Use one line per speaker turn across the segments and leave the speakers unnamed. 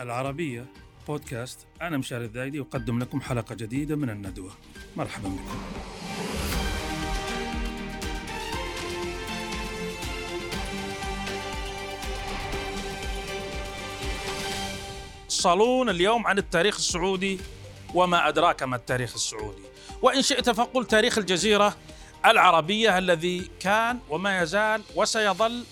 العربية بودكاست. أنا مشاري الذايدي أقدم لكم حلقة جديدة من الندوة. مرحبا بكم. صالون اليوم عن التاريخ السعودي وما أدراك ما التاريخ السعودي. وإن شئت فقل تاريخ الجزيرة العربية الذي كان وما يزال وسيظل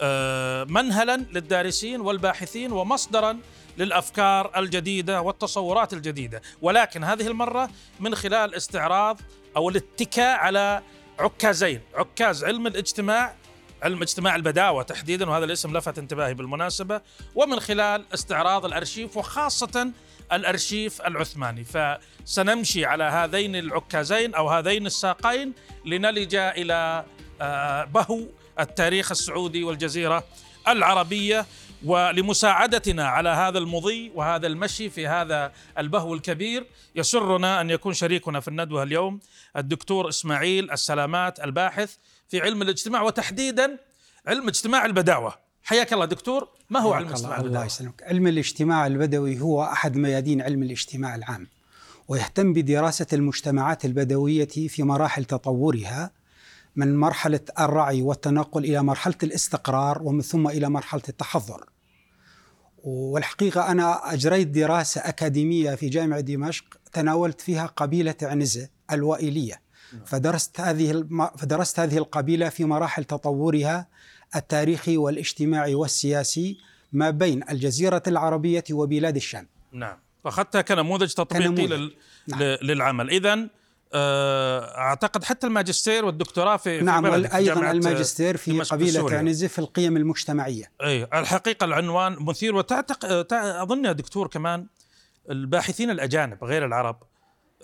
آه، منهلا للدارسين والباحثين ومصدرا للأفكار الجديدة والتصورات الجديدة، ولكن هذه المرة من خلال استعراض أو الاتكاء على عكازين، عكاز علم الاجتماع علم اجتماع البداوة تحديدا وهذا الاسم لفت انتباهي بالمناسبة. ومن خلال استعراض الأرشيف وخاصة الأرشيف العثماني. فسنمشي على هذين العكازين أو هذين الساقين لنلج إلى آه، بهو التاريخ السعودي والجزيرة العربية. ولمساعدتنا على هذا المضي وهذا المشي في هذا البهو الكبير يسرنا أن يكون شريكنا في الندوة اليوم الدكتور إسماعيل السلامات الباحث في علم الاجتماع وتحديدا علم اجتماع البداوة. حياك الله دكتور ما هو علم الاجتماع
الله. يسلمك. علم الاجتماع البدوي هو أحد ميادين علم الاجتماع العام ويهتم بدراسة المجتمعات البدوية في مراحل تطورها من مرحلة الرعي والتنقل إلى مرحلة الاستقرار ومن ثم إلى مرحلة التحضر. والحقيقة أنا أجريت دراسة أكاديمية في جامعة دمشق تناولت فيها قبيلة عنزة الوائلية. فدرست هذه فدرست هذه القبيلة في مراحل تطورها التاريخي والاجتماعي والسياسي ما بين الجزيرة العربية وبلاد الشام.
نعم. فأخذتها كنموذج تطبيقي كنموذج. لل... نعم. للعمل. إذا آه، أعتقد حتى الماجستير والدكتوراه في
نعم في أيضا الماجستير في قبيلة عنزه في القيم المجتمعية.
إي الحقيقة العنوان مثير وتعتق أظن يا دكتور كمان الباحثين الأجانب غير العرب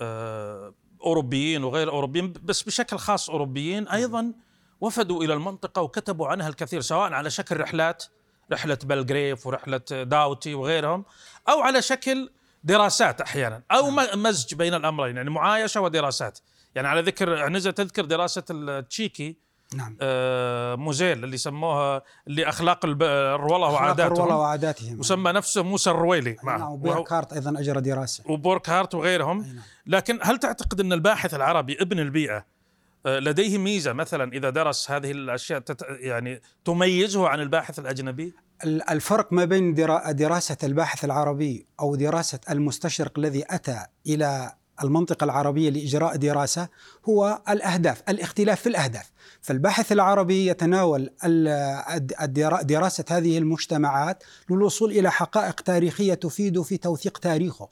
آه، أوروبيين وغير أوروبيين بس بشكل خاص أوروبيين أيضا وفدوا إلى المنطقة وكتبوا عنها الكثير سواء على شكل رحلات رحلة بلغريف ورحلة داوتي وغيرهم أو على شكل دراسات أحيانا أو نعم. مزج بين الأمرين يعني معايشة ودراسات. يعني على ذكر عنزه تذكر دراسة التشيكي نعم. آه موزيل اللي سموها اللي أخلاق الروله وعاداتهم الروله
وعاداتهم.
وسمى نفسه موسى الرويلي.
نعم وبوركهارت أيضا أجرى دراسة.
وبوركهارت وغيرهم. نعم. لكن هل تعتقد أن الباحث العربي ابن البيئة آه، لديه ميزة مثلا إذا درس هذه الأشياء يعني تميزه عن الباحث الأجنبي؟
الفرق ما بين دراسة الباحث العربي أو دراسة المستشرق الذي أتى إلى المنطقة العربية لإجراء دراسة هو الأهداف الاختلاف في الأهداف. فالباحث العربي يتناول دراسة هذه المجتمعات للوصول إلى حقائق تاريخية تفيد في توثيق تاريخه.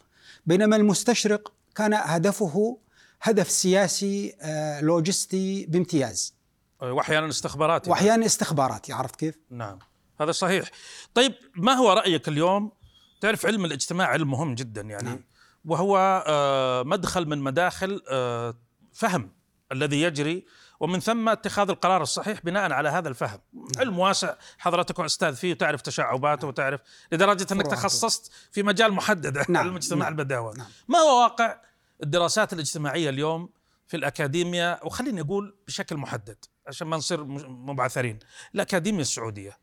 بينما المستشرق كان هدفه هدف سياسي آه، لوجستي بامتياز.
واحيانا استخباراتي.
واحيانا استخباراتي عرفت كيف؟
نعم. هذا صحيح طيب ما هو رأيك اليوم تعرف علم الاجتماع علم مهم جدا يعني نعم. وهو آه، مدخل من مداخل آه، فهم الذي يجري ومن ثم اتخاذ القرار الصحيح بناء على هذا الفهم نعم. علم واسع حضرتك أستاذ فيه وتعرف تشعباته وتعرف لدرجة أنك تخصصت في مجال محدد نعم. علم اجتماع نعم. البداوة نعم. ما هو واقع الدراسات الاجتماعية اليوم في الاكاديميا وخليني أقول بشكل محدد عشان ما نصير مبعثرين الاكاديميا السعودية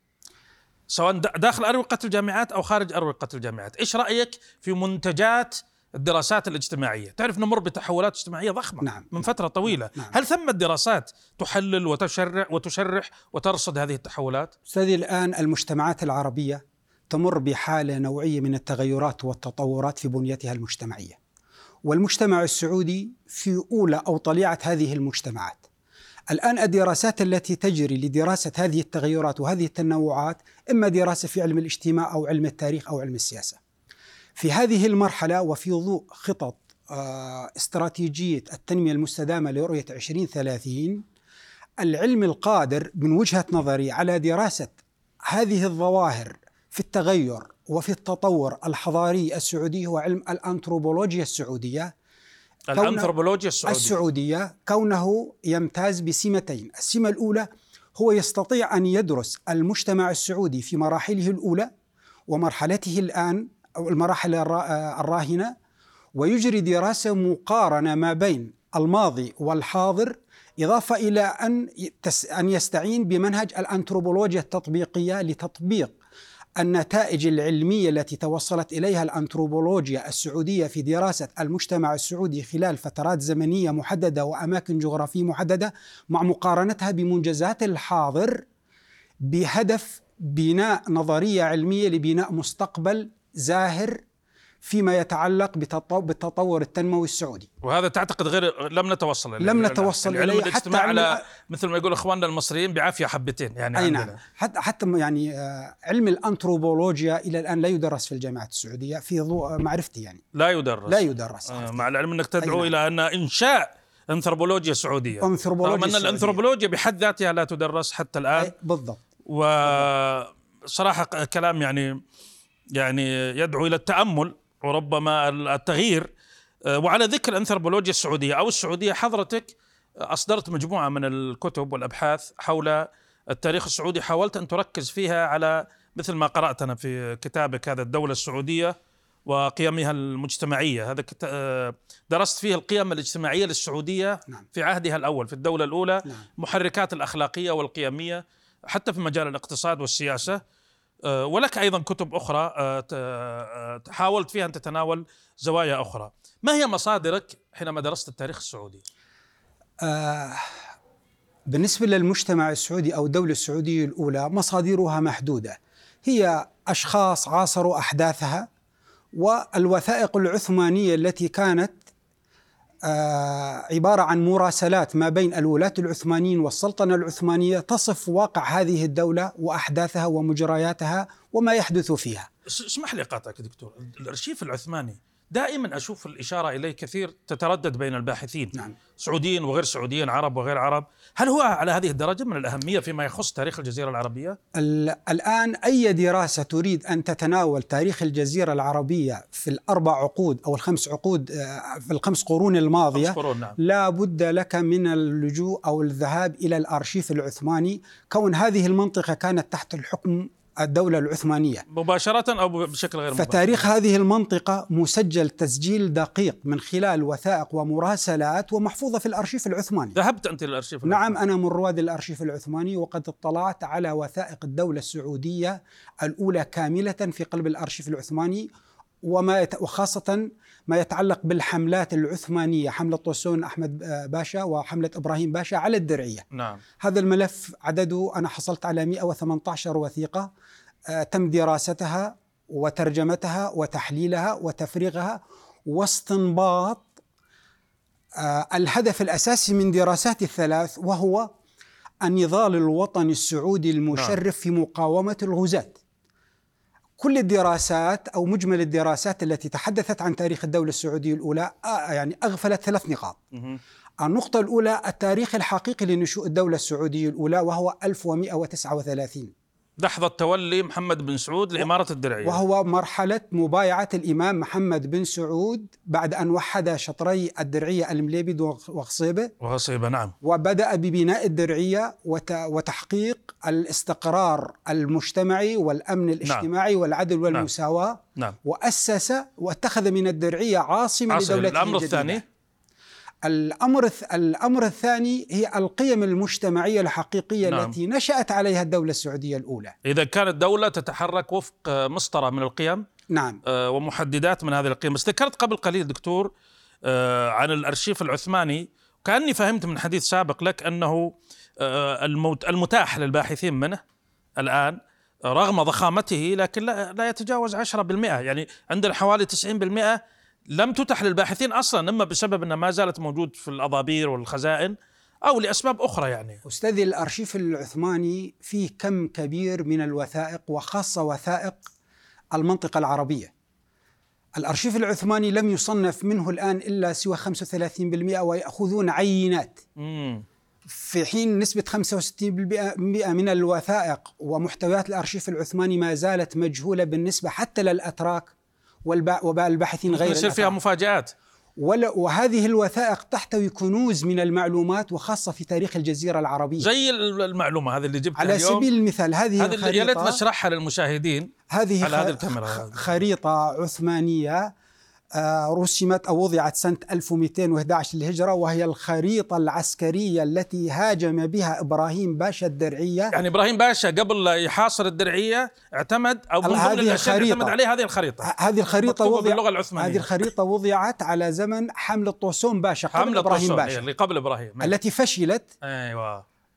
سواء داخل اروقه الجامعات أو خارج اروقه الجامعات، إيش رأيك في منتجات الدراسات الاجتماعية؟ تعرف نمر بتحولات اجتماعية ضخمة نعم. من فترة طويلة، نعم. هل ثمة دراسات تحلل وتشرع وتشرح وترصد هذه التحولات؟
أستاذي الآن المجتمعات العربية تمر بحالة نوعية من التغيرات والتطورات في بنيتها المجتمعية. والمجتمع السعودي في أولى أو طليعة هذه المجتمعات. الآن الدراسات التي تجري لدراسة هذه التغيرات وهذه التنوعات إما دراسة في علم الاجتماع أو علم التاريخ أو علم السياسة. في هذه المرحلة وفي ضوء خطط آه، استراتيجية التنمية المستدامة لرؤية 2030 العلم القادر من وجهة نظري على دراسة هذه الظواهر في التغير وفي التطور الحضاري السعودي هو علم الأنثروبولوجيا السعودية
الأنثروبولوجيا السعودية.
السعودية كونه يمتاز بسمتين. السمة الأولى هو يستطيع أن يدرس المجتمع السعودي في مراحله الأولى ومرحلته الآن أو المراحل الراهنة ويجري دراسة مقارنة ما بين الماضي والحاضر إضافة إلى أن أن يستعين بمنهج الأنثروبولوجيا التطبيقية لتطبيق النتائج العلمية التي توصلت إليها الأنثروبولوجيا السعودية في دراسة المجتمع السعودي خلال فترات زمنية محددة وأماكن جغرافية محددة مع مقارنتها بمنجزات الحاضر بهدف بناء نظرية علمية لبناء مستقبل زاهر فيما يتعلق بالتطور التنموي السعودي.
وهذا تعتقد غير لم نتوصل
إليه لم نتوصل
إليه حتى على مثل ما يقول إخواننا المصريين بعافية حبتين يعني
أي نعم. حتى حتى يعني آه، علم الأنثروبولوجيا إلى الآن لا يدرس في الجامعات السعودية في ضوء معرفتي يعني.
لا يدرس.
لا يدرس
آه مع العلم إنك تدعو نعم. إلى أن إنشاء أنثروبولوجيا سعودية.
أنثروبولوجيا
رغم أن الأنثروبولوجيا بحد ذاتها لا تدرس حتى الآن.
بالضبط.
وصراحه كلام يعني يعني يدعو إلى التأمل. وربما التغيير آه، وعلى ذكر الأنثروبولوجيا السعودية أو السعودية حضرتك أصدرت مجموعة من الكتب والأبحاث حول التاريخ السعودي حاولت أن تركز فيها على مثل ما قرأت أنا في كتابك هذا الدولة السعودية وقيمها المجتمعية هذا آه، درست فيه القيم الاجتماعية للسعودية نعم. في عهدها الأول في الدولة الأولى نعم. محركات الأخلاقية والقيمية حتى في مجال الاقتصاد والسياسة ولك أيضا كتب أخرى آه، آه، حاولت فيها أن تتناول زوايا أخرى. ما هي مصادرك حينما درست التاريخ السعودي؟
بالنسبة للمجتمع السعودي أو الدولة السعودية الأولى مصادرها محدودة. هي أشخاص عاصروا أحداثها والوثائق العثمانية التي كانت آه، عبارة عن مراسلات ما بين الولاة العثمانيين والسلطنة العثمانية تصف واقع هذه الدولة وأحداثها ومجرياتها وما يحدث فيها.
اسمح لي قاطعك دكتور. الأرشيف العثماني دائما أشوف الإشارة إليه كثير تتردد بين الباحثين
نعم.
سعوديين وغير سعوديين عرب وغير عرب هل هو على هذه الدرجة من الأهمية فيما يخص تاريخ الجزيرة العربية
الآن أي دراسة تريد أن تتناول تاريخ الجزيرة العربية في الأربع عقود أو الخمس عقود آه، في الخمس قرون الماضية
خمس قرون نعم.
لا بد لك من اللجوء أو الذهاب إلى الأرشيف العثماني كون هذه المنطقة كانت تحت الحكم الدولة العثمانية.
مباشرة أو بشكل غير
مباشر؟ فتاريخ هذه المنطقة مسجل تسجيل دقيق من خلال وثائق ومراسلات ومحفوظة في الأرشيف العثماني.
ذهبت أنت للأرشيف
العثماني. نعم أنا من رواد الأرشيف العثماني وقد اطلعت على وثائق الدولة السعودية الأولى كاملة في قلب الأرشيف العثماني وما. وخاصة ما يتعلق بالحملات العثمانية حملة طوسون أحمد باشا وحملة إبراهيم باشا على الدرعية
نعم.
هذا الملف عدده أنا حصلت على 118 وثيقة آه، تم دراستها وترجمتها وتحليلها وتفريغها واستنباط آه، الهدف الأساسي من دراسات الثلاث وهو النضال الوطني السعودي المشرف نعم. في مقاومة الغزاة كل الدراسات أو مجمل الدراسات التي تحدثت عن تاريخ الدولة السعودية الأولى آه، يعني أغفلت ثلاث نقاط. النقطة الأولى التاريخ الحقيقي لنشوء الدولة السعودية الأولى وهو 1139
لحظة تولي محمد بن سعود لإمارة الدرعية
وهو مرحلة مبايعة الإمام محمد بن سعود بعد أن وحد شطري الدرعية المليبد وغصيبة
وغصيبة نعم
وبدأ ببناء الدرعية وتحقيق الاستقرار المجتمعي والأمن نعم. الاجتماعي نعم. والعدل والمساواة
نعم. نعم.
وأسس واتخذ من الدرعية عاصمة لدولته
الأمر الثاني
الأمر الأمر الثاني هي القيم المجتمعية الحقيقية نعم. التي نشأت عليها الدولة السعودية الأولى.
إذا كانت دولة تتحرك وفق مسطرة من القيم
نعم
آه ومحددات من هذه القيم، بس ذكرت قبل قليل دكتور آه عن الأرشيف العثماني كأني فهمت من حديث سابق لك أنه آه المتاح للباحثين منه الآن رغم ضخامته لكن لا, لا يتجاوز 10% يعني عندنا حوالي 90% لم تتح للباحثين أصلا إما بسبب إنها ما زالت موجود في الأضابير والخزائن أو لأسباب أخرى يعني.
استاذي الأرشيف العثماني فيه كم كبير من الوثائق وخاصة وثائق المنطقة العربية. الأرشيف العثماني لم يصنف منه الآن إلا سوى 35% ويأخذون عينات.
مم.
في حين نسبة 65% من الوثائق ومحتويات الأرشيف العثماني ما زالت مجهولة بالنسبة حتى للأتراك والباحثين غير
يصير فيها مفاجآت.
وهذه الوثائق تحتوي كنوز من المعلومات وخاصة في تاريخ الجزيرة العربية.
زي المعلومة هذه اللي جبتها
على اليوم. سبيل المثال هذه
هذه يا ريت نشرحها للمشاهدين.
هذه على هذه الكاميرا. خريطة عثمانية. آه، رسمت أو وضعت سنة 1211 للهجرة وهي الخريطة العسكرية التي هاجم بها إبراهيم باشا الدرعية
يعني إبراهيم باشا قبل يحاصر الدرعية اعتمد أو من ضمن
هذه الخريطة.
اعتمد عليه هذه الخريطة
ه- هذه الخريطة وضع
باللغة العثمانية.
هذه الخريطة وضعت على زمن حملة طوسون باشا قبل
حمله
إبراهيم
طوسون،
باشا
إيه، اللي قبل إبراهيم
التي فشلت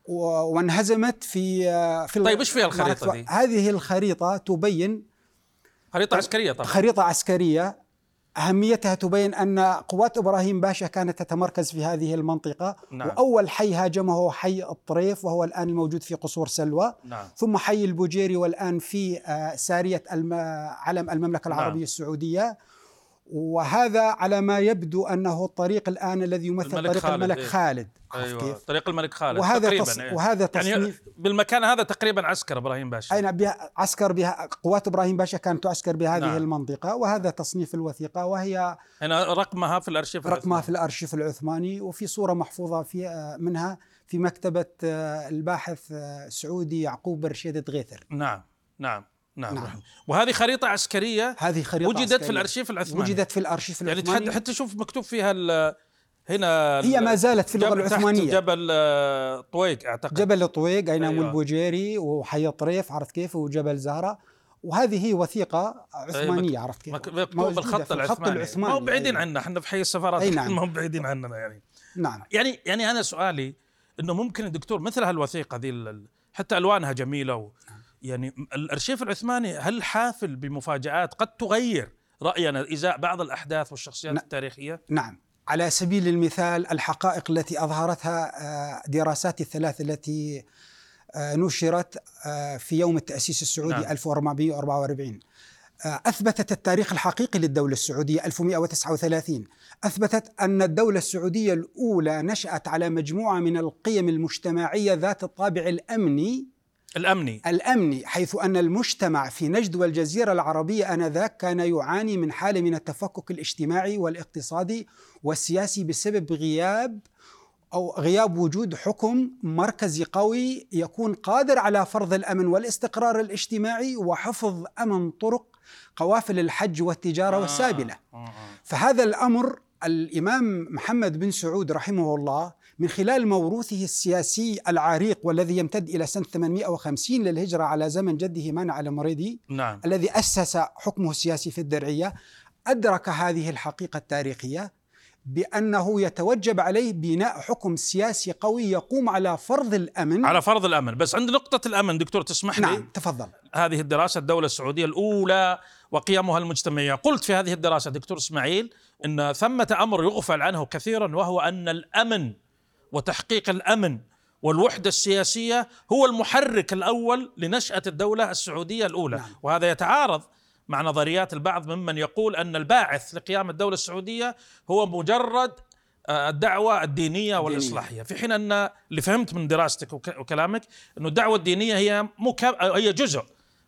و- وانهزمت في في
طيب، إيش فيها الخريطة
المعركة.
دي؟
هذه الخريطة تبين
خريطة عسكرية طبعا
خريطة عسكرية أهميتها تبين أن قوات إبراهيم باشا كانت تتمركز في هذه المنطقة
نعم.
وأول حي هاجمه هو حي الطريف وهو الآن الموجود في قصور سلوى
نعم
ثم حي البوجيري والآن في آه، سارية. علم المملكة العربية
نعم.
السعودية وهذا على ما يبدو أنه الطريق الآن الذي يمثل
الملك
طريق
خالد،
الملك
إيه.
خالد
أيوه
كيف؟
طريق الملك خالد
وهذا
تقريبا
تص...
إيه.
وهذا
يعني
تصنيف
بالمكان هذا تقريبا عسكر إبراهيم باشا
أين بها عسكر بها قوات إبراهيم باشا كانت تعسكر بهذه
نعم.
نعم. المنطقة وهذا تصنيف الوثيقة وهي
هنا رقمها في الأرشيف
رقمها في الأرشيف العثماني وفي صورة محفوظة في آه، منها في مكتبة آه، الباحث آه، السعودي يعقوب بن رشيد دغيثر
نعم نعم نعم,
نعم.
نعم. وهذه خريطة عسكرية
هذه خريطة
وجدت
عسكرية.
في الأرشيف العثماني
وجدت في الأرشيف
يعني
العثماني
تحد حتى شوف مكتوب فيها ال- هنا
هي ما زالت في اللغة العثمانية
جبل آه، طويق أعتقد
جبل الطويق أي نعم
أيوة.
والبوجيري وحي طريف عرفت كيف وجبل زهرة وهذه هي وثيقة عثمانية عرفت كيف
مك- مكتوب بالخط
في
العثماني ما هو بعيدين
أيوة.
عنا إحنا في حي السفارات
أي نعم.
ما هو بعيدين عننا يعني
نعم
يعني يعني أنا سؤالي إنه ممكن الدكتور مثل هالوثيقة ذي حتى ألوانها جميلة و يعني الأرشيف العثماني هل حافل بمفاجآت قد تغير رأينا ازاء بعض الأحداث والشخصيات
نعم.
التاريخية؟
نعم على سبيل المثال الحقائق التي أظهرتها آه، دراسات الثلاث التي آه، نشرت آه، في يوم التأسيس السعودي
نعم.
نعم. 1444 آه، أثبتت التاريخ الحقيقي للدولة السعودية 1139 أثبتت أن الدولة السعودية الأولى نشأت على مجموعة من القيم المجتمعية ذات الطابع الأمني
الأمني
الأمني حيث أن المجتمع في نجد والجزيرة العربية آنذاك كان يعاني من حالة من التفكك الاجتماعي والاقتصادي والسياسي بسبب غياب أو غياب وجود حكم مركزي قوي يكون قادر على فرض الأمن والاستقرار الاجتماعي وحفظ أمن طرق قوافل الحج والتجارة والسابلة
آه، آه.
فهذا الأمر الإمام محمد بن سعود رحمه الله من خلال موروثه السياسي العريق والذي يمتد إلى سنة 850 للهجرة على زمن جده مانع المريدي
نعم.
الذي أسس حكمه السياسي في الدرعية أدرك هذه الحقيقة التاريخية بأنه يتوجب عليه بناء حكم سياسي قوي يقوم على فرض الأمن.
على فرض الأمن. بس عند نقطة الأمن دكتور تسمح لي؟
نعم تفضل.
هذه الدراسة الدولة السعودية الأولى وقيمها المجتمعية. قلت في هذه الدراسة دكتور إسماعيل أن ثمة أمر يغفل عنه كثيرا وهو أن الأمن وتحقيق الأمن والوحدة السياسية هو المحرك الأول لنشأة الدولة السعودية الأولى.
نعم.
وهذا يتعارض مع نظريات البعض ممن يقول أن الباعث لقيام الدولة السعودية هو مجرد آه، الدعوة الدينية والإصلاحية. في حين أن اللي فهمت من دراستك وك- وكلامك أن الدعوة الدينية هي مك... هي جزء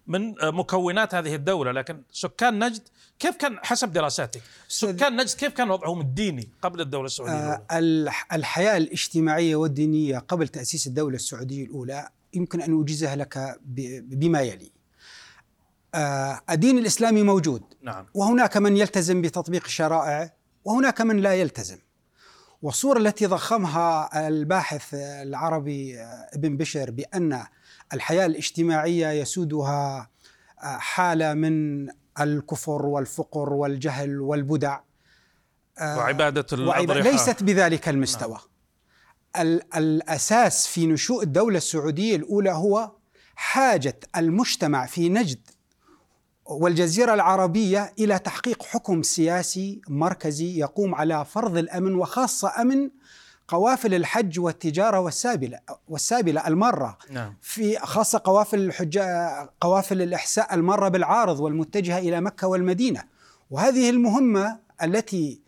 من آه، مكونات هذه الدولة. لكن سكان نجد كيف كان حسب دراساتك؟ سكان نجد كيف كان وضعهم الديني قبل الدولة السعودية
آه،
الأولى؟
الح- الحياة الاجتماعية والدينية قبل تأسيس الدولة السعودية الأولى يمكن أن أوجزها لك بما يلي. آه، الدين الإسلامي موجود.
نعم.
وهناك من يلتزم بتطبيق الشرائع وهناك من لا يلتزم. والصورة التي ضخمها الباحث العربي ابن بشر بأن الحياة الاجتماعية يسودها حالة من الكفر والفقر والجهل والبدع.
وعبادة
وعب...
الأضرحة.
ليست بذلك المستوى. ال- الأساس في نشوء الدولة السعودية الأولى هو حاجة المجتمع في نجد والجزيرة العربية إلى تحقيق حكم سياسي مركزي يقوم على فرض الأمن وخاصة أمن قوافل الحج والتجارة والسابلة والسابلة المارة
نعم.
في خاصة قوافل الحجاء قوافل الإحساء المارة بالعارض والمتجهة إلى مكة والمدينة. وهذه المهمة التي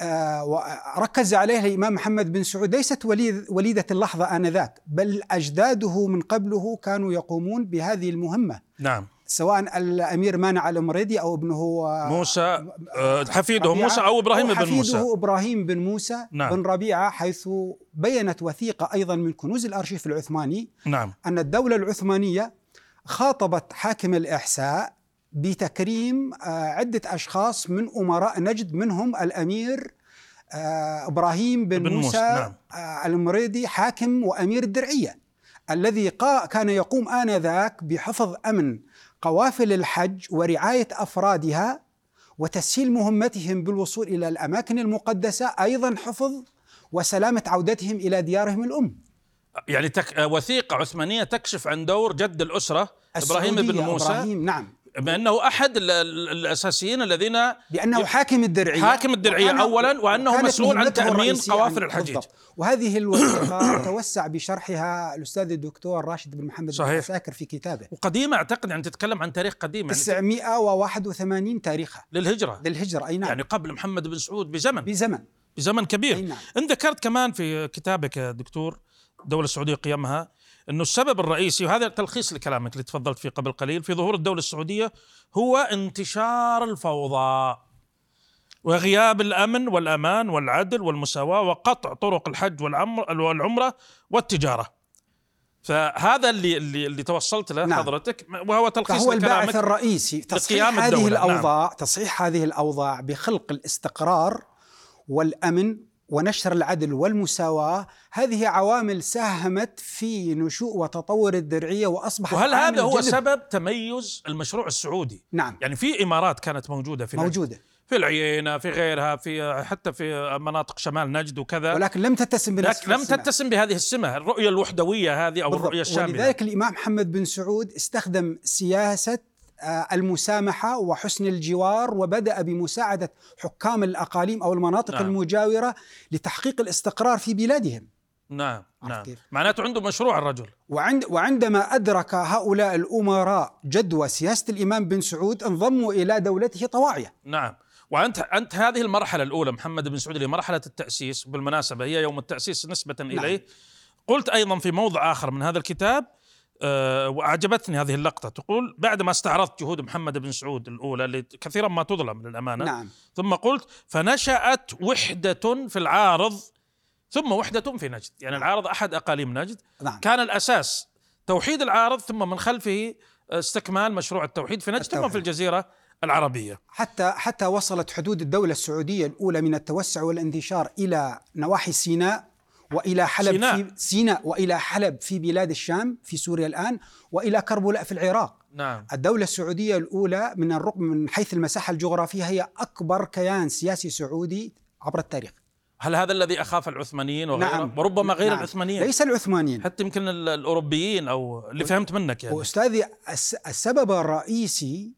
آه، ركز عليها الإمام محمد بن سعود. ليست وليد وليدة اللحظة آنذاك بل أجداده من قبله كانوا يقومون بهذه المهمة.
نعم.
سواء الأمير مانع الأمريدي أو ابنه آه،
موسى آه، حفيده موسى أو إبراهيم
أو
بن موسى
حفيده إبراهيم بن موسى
نعم.
بن ربيعة حيث بينت وثيقة أيضا من كنوز الأرشيف العثماني
نعم
أن الدولة العثمانية خاطبت حاكم الإحساء بتكريم آه، عدة أشخاص من أمراء نجد منهم الأمير آه، إبراهيم بن,
بن موسى،
موسى
نعم.
المريدي حاكم وأمير الدرعية الذي كان يقوم آنذاك بحفظ أمن قوافل الحج ورعاية أفرادها وتسهيل مهمتهم بالوصول إلى الأماكن المقدسة أيضا حفظ وسلامة عودتهم إلى ديارهم الأم.
يعني تك... وثيقة عثمانية تكشف عن دور جد الأسرة إبراهيم بن موسى.
إبراهيم نعم.
بأنه أحد ال- ال- الأساسيين الذين
بأنه حاكم الدرعية.
حاكم أولاً، وأنه
وكانت
مسؤول عن
الرئيسية.
قوافل الحجيج.
بالضبط. وهذه الوثيقة توسع بشرحها الأستاذ الدكتور راشد بن محمد
صحيح.
بن عساكر في كتابه.
وقديمة أعتقد يعني تتكلم عن تاريخ قديم يعني.
981 تاريخها
للهجرة.
للهجرة أي نعم.
يعني قبل محمد بن سعود بزمن.
بزمن.
بزمن كبير.
أي نعم.
انت ذكرت كمان في كتابك يا دكتور الدولة السعودية قيامها إنه السبب الرئيسي وهذا تلخيص لكلامك اللي تفضلت فيه قبل قليل في ظهور الدولة السعودية هو انتشار الفوضى وغياب الأمن والأمان والعدل والمساواة وقطع طرق الحج والعمر والعمرة والتجارة فهذا اللي اللي, اللي توصلت له
نعم.
حضرتك وهو تلخيص
فهو الباعث الرئيسي تصحيح هذه
الدولة، نعم.
الأوضاع تصحيح هذه الأوضاع بخلق الاستقرار والأمن ونشر العدل والمساواة. هذه عوامل ساهمت في نشوء وتطور الدرعية وأصبحت
وهل هذا هو
جذب.
سبب تميز المشروع السعودي؟
نعم.
يعني في إمارات كانت موجودة في
موجودة.
في العيينه في غيرها في حتى في مناطق شمال نجد وكذا.
ولكن لم تتسم بنفس
لكن لم
السمة.
تتسم بهذه السمة الرؤية الوحدوية هذه أو
بالضبط.
الرؤية الشاملة.
ولذلك الإمام محمد بن سعود استخدم سياسة آه، المسامحة وحسن الجوار وبدأ بمساعدة حكام الأقاليم أو المناطق
نعم.
المجاورة لتحقيق الاستقرار في بلادهم
نعم نعم
كيف؟
معناته عنده مشروع الرجل
وعند وعندما أدرك هؤلاء الأمراء جدوى سياسة الإمام بن سعود انضموا إلى دولته طواعية
نعم وأنت أنت هذه المرحلة الأولى محمد بن سعود مرحلة التأسيس بالمناسبة هي يوم التأسيس نسبة
نعم.
إليه قلت أيضا في موضع آخر من هذا الكتاب أه وأعجبتني هذه اللقطة. تقول بعد ما استعرضت جهود محمد بن سعود الأولى اللي كثيرا ما تظلم للأمانة
نعم.
ثم قلت فنشأت وحدة في العارض ثم وحدة في نجد. يعني العارض أحد أقاليم نجد.
نعم.
كان الأساس توحيد العارض ثم من خلفه استكمال مشروع التوحيد في نجد ثم
التوحيد.
في الجزيرة العربية.
حتى حتى وصلت حدود الدولة السعودية الأولى من التوسع والانتشار إلى نواحي سيناء وإلى حلب
سيناء.
في سيناء. وإلى حلب في بلاد الشام في سوريا الآن وإلى كربلاء في العراق.
نعم.
الدولة السعودية الأولى من الرقم من حيث المساحة الجغرافية هي أكبر كيان سياسي سعودي عبر التاريخ.
هل هذا الذي أخاف العثمانيين وغيرهم
نعم.
وربما غير
نعم.
العثمانيين.
ليس العثمانيين.
حتى يمكن ال- الأوروبيين أو اللي فهمت منك يعني.
وأستاذي الس- السبب الرئيسي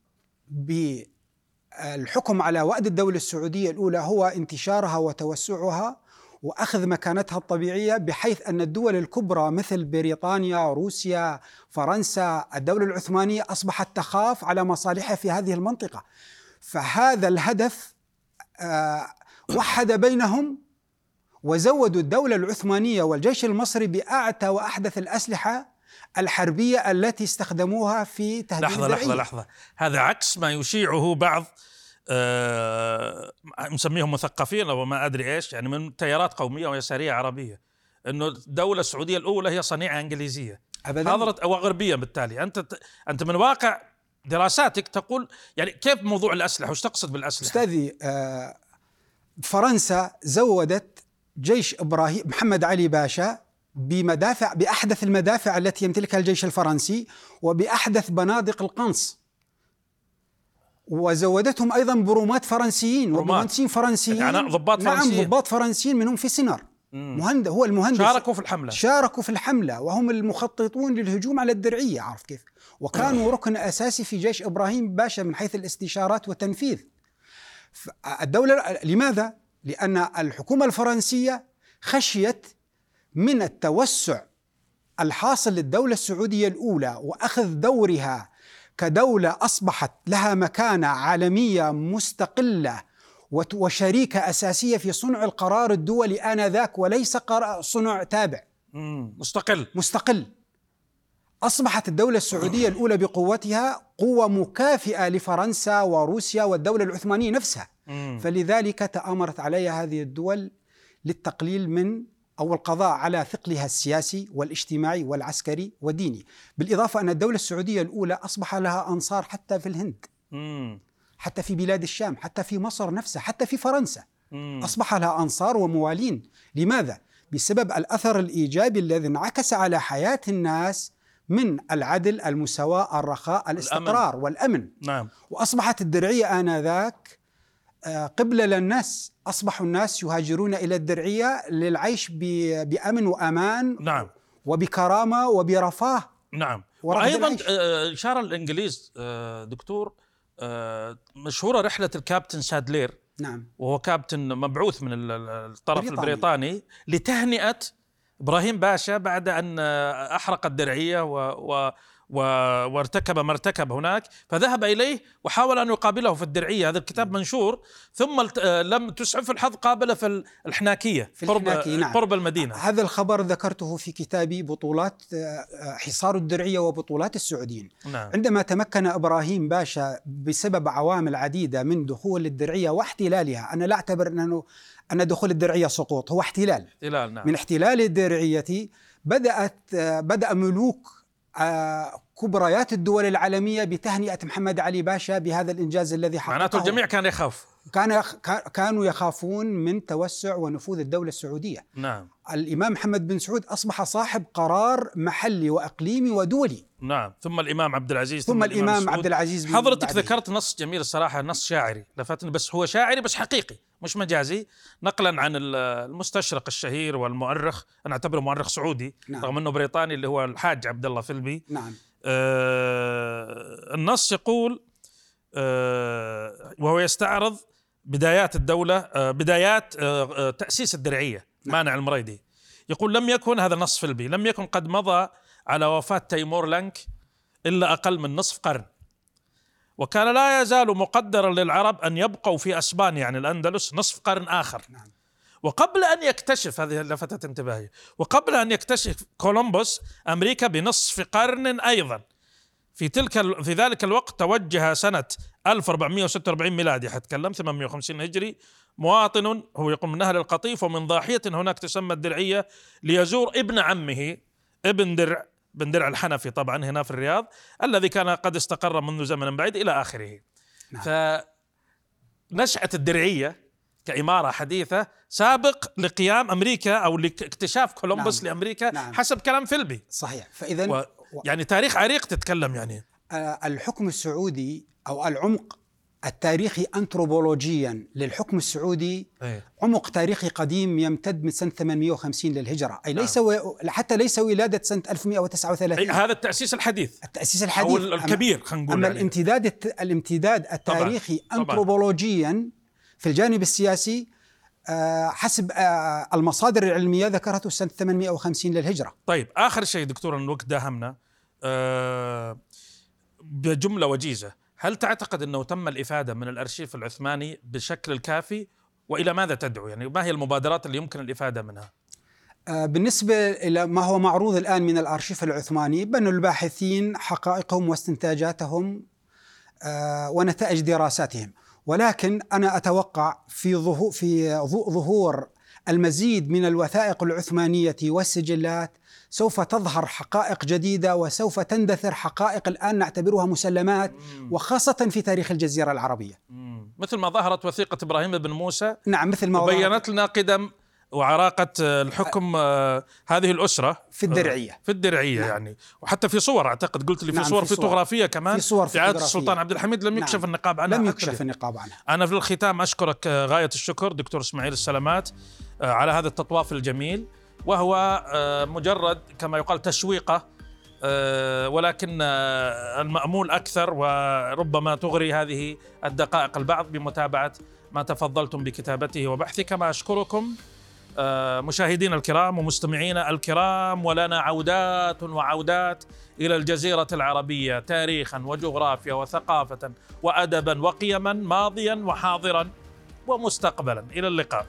بالحكم على وأد الدولة السعودية الأولى هو انتشارها وتوسعها وأخذ مكانتها الطبيعية بحيث أن الدول الكبرى مثل بريطانيا روسيا فرنسا الدولة العثمانية أصبحت تخاف على مصالحها في هذه المنطقة فهذا الهدف آه، وحد بينهم وزودوا الدولة العثمانية والجيش المصري بأعتى وأحدث الأسلحة الحربية التي استخدموها في تهديد
لحظة
الدرعية.
لحظة لحظة هذا عكس ما يشيعه بعض نسميهم مثقفين أو ما أدري إيش يعني من تيارات قومية ويساريه عربية. إنه الدولة السعودية الأولى هي صنيعة إنجليزية.
أبدا.
حضرت أو غربية بالتالي. أنت أنت من واقع دراساتك تقول يعني كيف موضوع الأسلحة؟ وش تقصد بالأسلحة؟
أستاذي آه، فرنسا زودت جيش إبراهيم محمد علي باشا بمدافع بأحدث المدافع التي يمتلكها الجيش الفرنسي وبأحدث بنادق القنص. وزودتهم أيضا برومات فرنسيين. ومهندسين فرنسيين
يعني ضباط
نعم
فرنسيين.
ضباط فرنسيين منهم في سينار. مهند هو المهندس
شاركوا في الحملة
شاركوا في الحملة وهم المخططون للهجوم على الدرعية عارف كيف وكانوا ركن أساسي في جيش إبراهيم باشا من حيث الاستشارات والتنفيذ الدولة لماذا؟ لأن الحكومة الفرنسية خشيت من التوسع الحاصل للدولة السعودية الأولى وأخذ دورها كدولة أصبحت لها مكانة عالمية مستقلة وت- وشريكة أساسية في صنع القرار الدولي آنذاك وليس صنع تابع.
مستقل
مستقل أصبحت الدولة السعودية الأولى بقوتها قوة مكافئة لفرنسا وروسيا والدولة العثمانية نفسها. فلذلك تآمرت عليها هذه الدول للتقليل من أو القضاء على ثقلها السياسي والاجتماعي والعسكري والديني بالإضافة أن الدولة السعودية الأولى أصبح لها أنصار حتى في الهند.
مم.
حتى في بلاد الشام حتى في مصر نفسها حتى في فرنسا.
مم.
أصبح لها أنصار وموالين. لماذا؟ بسبب الأثر الإيجابي الذي انعكس على حياة الناس من العدل المساواة الرخاء الاستقرار والأمن.
نعم.
وأصبحت الدرعية آنذاك قبلة للناس أصبحوا الناس يهاجرون إلى الدرعية للعيش بأمن وأمان
نعم.
وبكرامة وبرفاه.
نعم.
العيش.
آه، اشار الإنجليز آه، دكتور آه، مشهورة رحلة الكابتن سادلير.
نعم.
وهو كابتن مبعوث من ال- ال- الطرف
بريطاني.
البريطاني لتهنئة إبراهيم باشا بعد أن أحرق الدرعية و, و و... وارتكب ما ارتكب هناك فذهب إليه وحاول أن يقابله في الدرعية. هذا الكتاب منشور. ثم. آه، لم تسعف الحظ قابله في ال- الحناكية
في
قرب
الحناكية، نعم.
قرب المدينة.
هذا الخبر ذكرته في كتابي بطولات آه، آه، حصار الدرعية وبطولات السعوديين.
نعم.
عندما تمكن إبراهيم باشا بسبب عوامل عديدة من دخول الدرعية واحتلالها أنا لا أعتبر أنه أن دخول الدرعية سقوط هو احتلال.
احتلال نعم.
من احتلال الدرعية بدأت آه، بدأ ملوك كبريات الدول العالمية بتهنئة محمد علي باشا بهذا الإنجاز الذي حققه.
معناته الجميع كان يخاف.
كان كا- كانوا يخافون من توسع ونفوذ الدولة السعودية.
نعم.
الإمام محمد بن سعود أصبح صاحب قرار محلي وإقليمي ودولي.
نعم. ثم الإمام عبد العزيز
ثم الإمام
سعود.
عبد العزيز
حضرتك. ذكرت نص جميل الصراحه نص شاعري لفتني بس هو شاعري بس حقيقي. مش مجازي. نقلا عن ال- المستشرق الشهير والمؤرخ أنا أعتبره مؤرخ سعودي
نعم.
رغم إنه بريطاني اللي هو الحاج عبد الله فيلبي
نعم.
آه النص يقول آه وهو يستعرض بدايات الدولة آه بدايات آه آه تأسيس الدرعية مانع المريدي. يقول لم يكن هذا نص فيلبي لم يكن قد مضى على وفاة تيمور لنك إلا أقل من نصف قرن. وكان لا يزال مقدرا للعرب أن يبقوا في أسبانيا يعني الأندلس نصف قرن آخر.
نعم.
وقبل أن يكتشف هذه لفتت انتباهي. وقبل أن يكتشف كولومبوس أمريكا بنصف قرن أيضا. في تلك في ذلك الوقت توجه سنة 1446 ميلادي حتكلم 850 هجري. مواطن هو يقوم من أهل القطيف ومن ضاحية هناك تسمى الدرعية ليزور ابن عمه ابن درع بن درع الحنفي طبعا هنا في الرياض الذي كان قد استقر منذ زمن بعيد إلى آخره
نعم.
فنشأة الدرعية كإمارة حديثة سابق لقيام أمريكا أو لاكتشاف كولومبوس
نعم.
لأمريكا
نعم.
حسب كلام فيلبي
صحيح فإذا
و... يعني تاريخ عريق تتكلم يعني
آه، الحكم السعودي أو العمق التاريخي أنثروبولوجيا للحكم السعودي
إيه.
عمق تاريخي قديم يمتد من سنة 850 للهجرة أي
نعم.
ليس و... حتى ليس ولادة سنة 1139
أي هذا التأسيس الحديث
التأسيس
أو
الحديث
ال- الكبير خلينا نقول
أما
يعني.
الامتداد الت... الامتداد التاريخي
طبعاً.
أنثروبولوجيا في الجانب السياسي آه، حسب آه، المصادر العلمية ذكرته سنة 850 للهجرة
طيب آخر شيء دكتور الوقت داهمنا آه بجملة وجيزة هل تعتقد أنه تم الإفادة من الأرشيف العثماني بالشكل الكافي؟ وإلى ماذا تدعو؟ يعني ما هي المبادرات اللي يمكن الإفادة منها؟
آه، بالنسبة إلى ما هو معروض الآن من الأرشيف العثماني بنوا الباحثين حقائقهم واستنتاجاتهم آه، ونتائج دراساتهم. ولكن أنا أتوقع في ظهور في ظهور المزيد من الوثائق العثمانية والسجلات سوف تظهر حقائق جديدة وسوف تندثر حقائق الآن نعتبرها مسلمات وخاصة في تاريخ الجزيرة العربية
مم. مثل ما ظهرت وثيقة إبراهيم بن موسى
نعم مثل ما
وبينت لنا قدم وعراقة آه، الحكم آه، هذه الأسرة
في الدرعية
في الدرعية
نعم.
يعني وحتى في صور أعتقد قلت لي في
نعم،
صور
في صور.
فوتوغرافية كمان
في صور
في عهد. السلطان عبد الحميد لم يكشف
نعم.
النقاب عنها
لم يكشف. النقاب عنها
أنا في الختام أشكرك آه، غاية الشكر دكتور إسماعيل السلامات آه، على هذا التطواف الجميل وهو آه، مجرد كما يقال تشويقة آه، ولكن آه، المأمول أكثر وربما تغري هذه الدقائق البعض بمتابعة ما تفضلتم بكتابته وبحثه. كما أشكركم مشاهدينا الكرام ومستمعينا الكرام ولنا عودات وعودات إلى الجزيرة العربية تاريخا وجغرافيا وثقافة وأدبا وقيما ماضيا وحاضرا ومستقبلا. إلى اللقاء.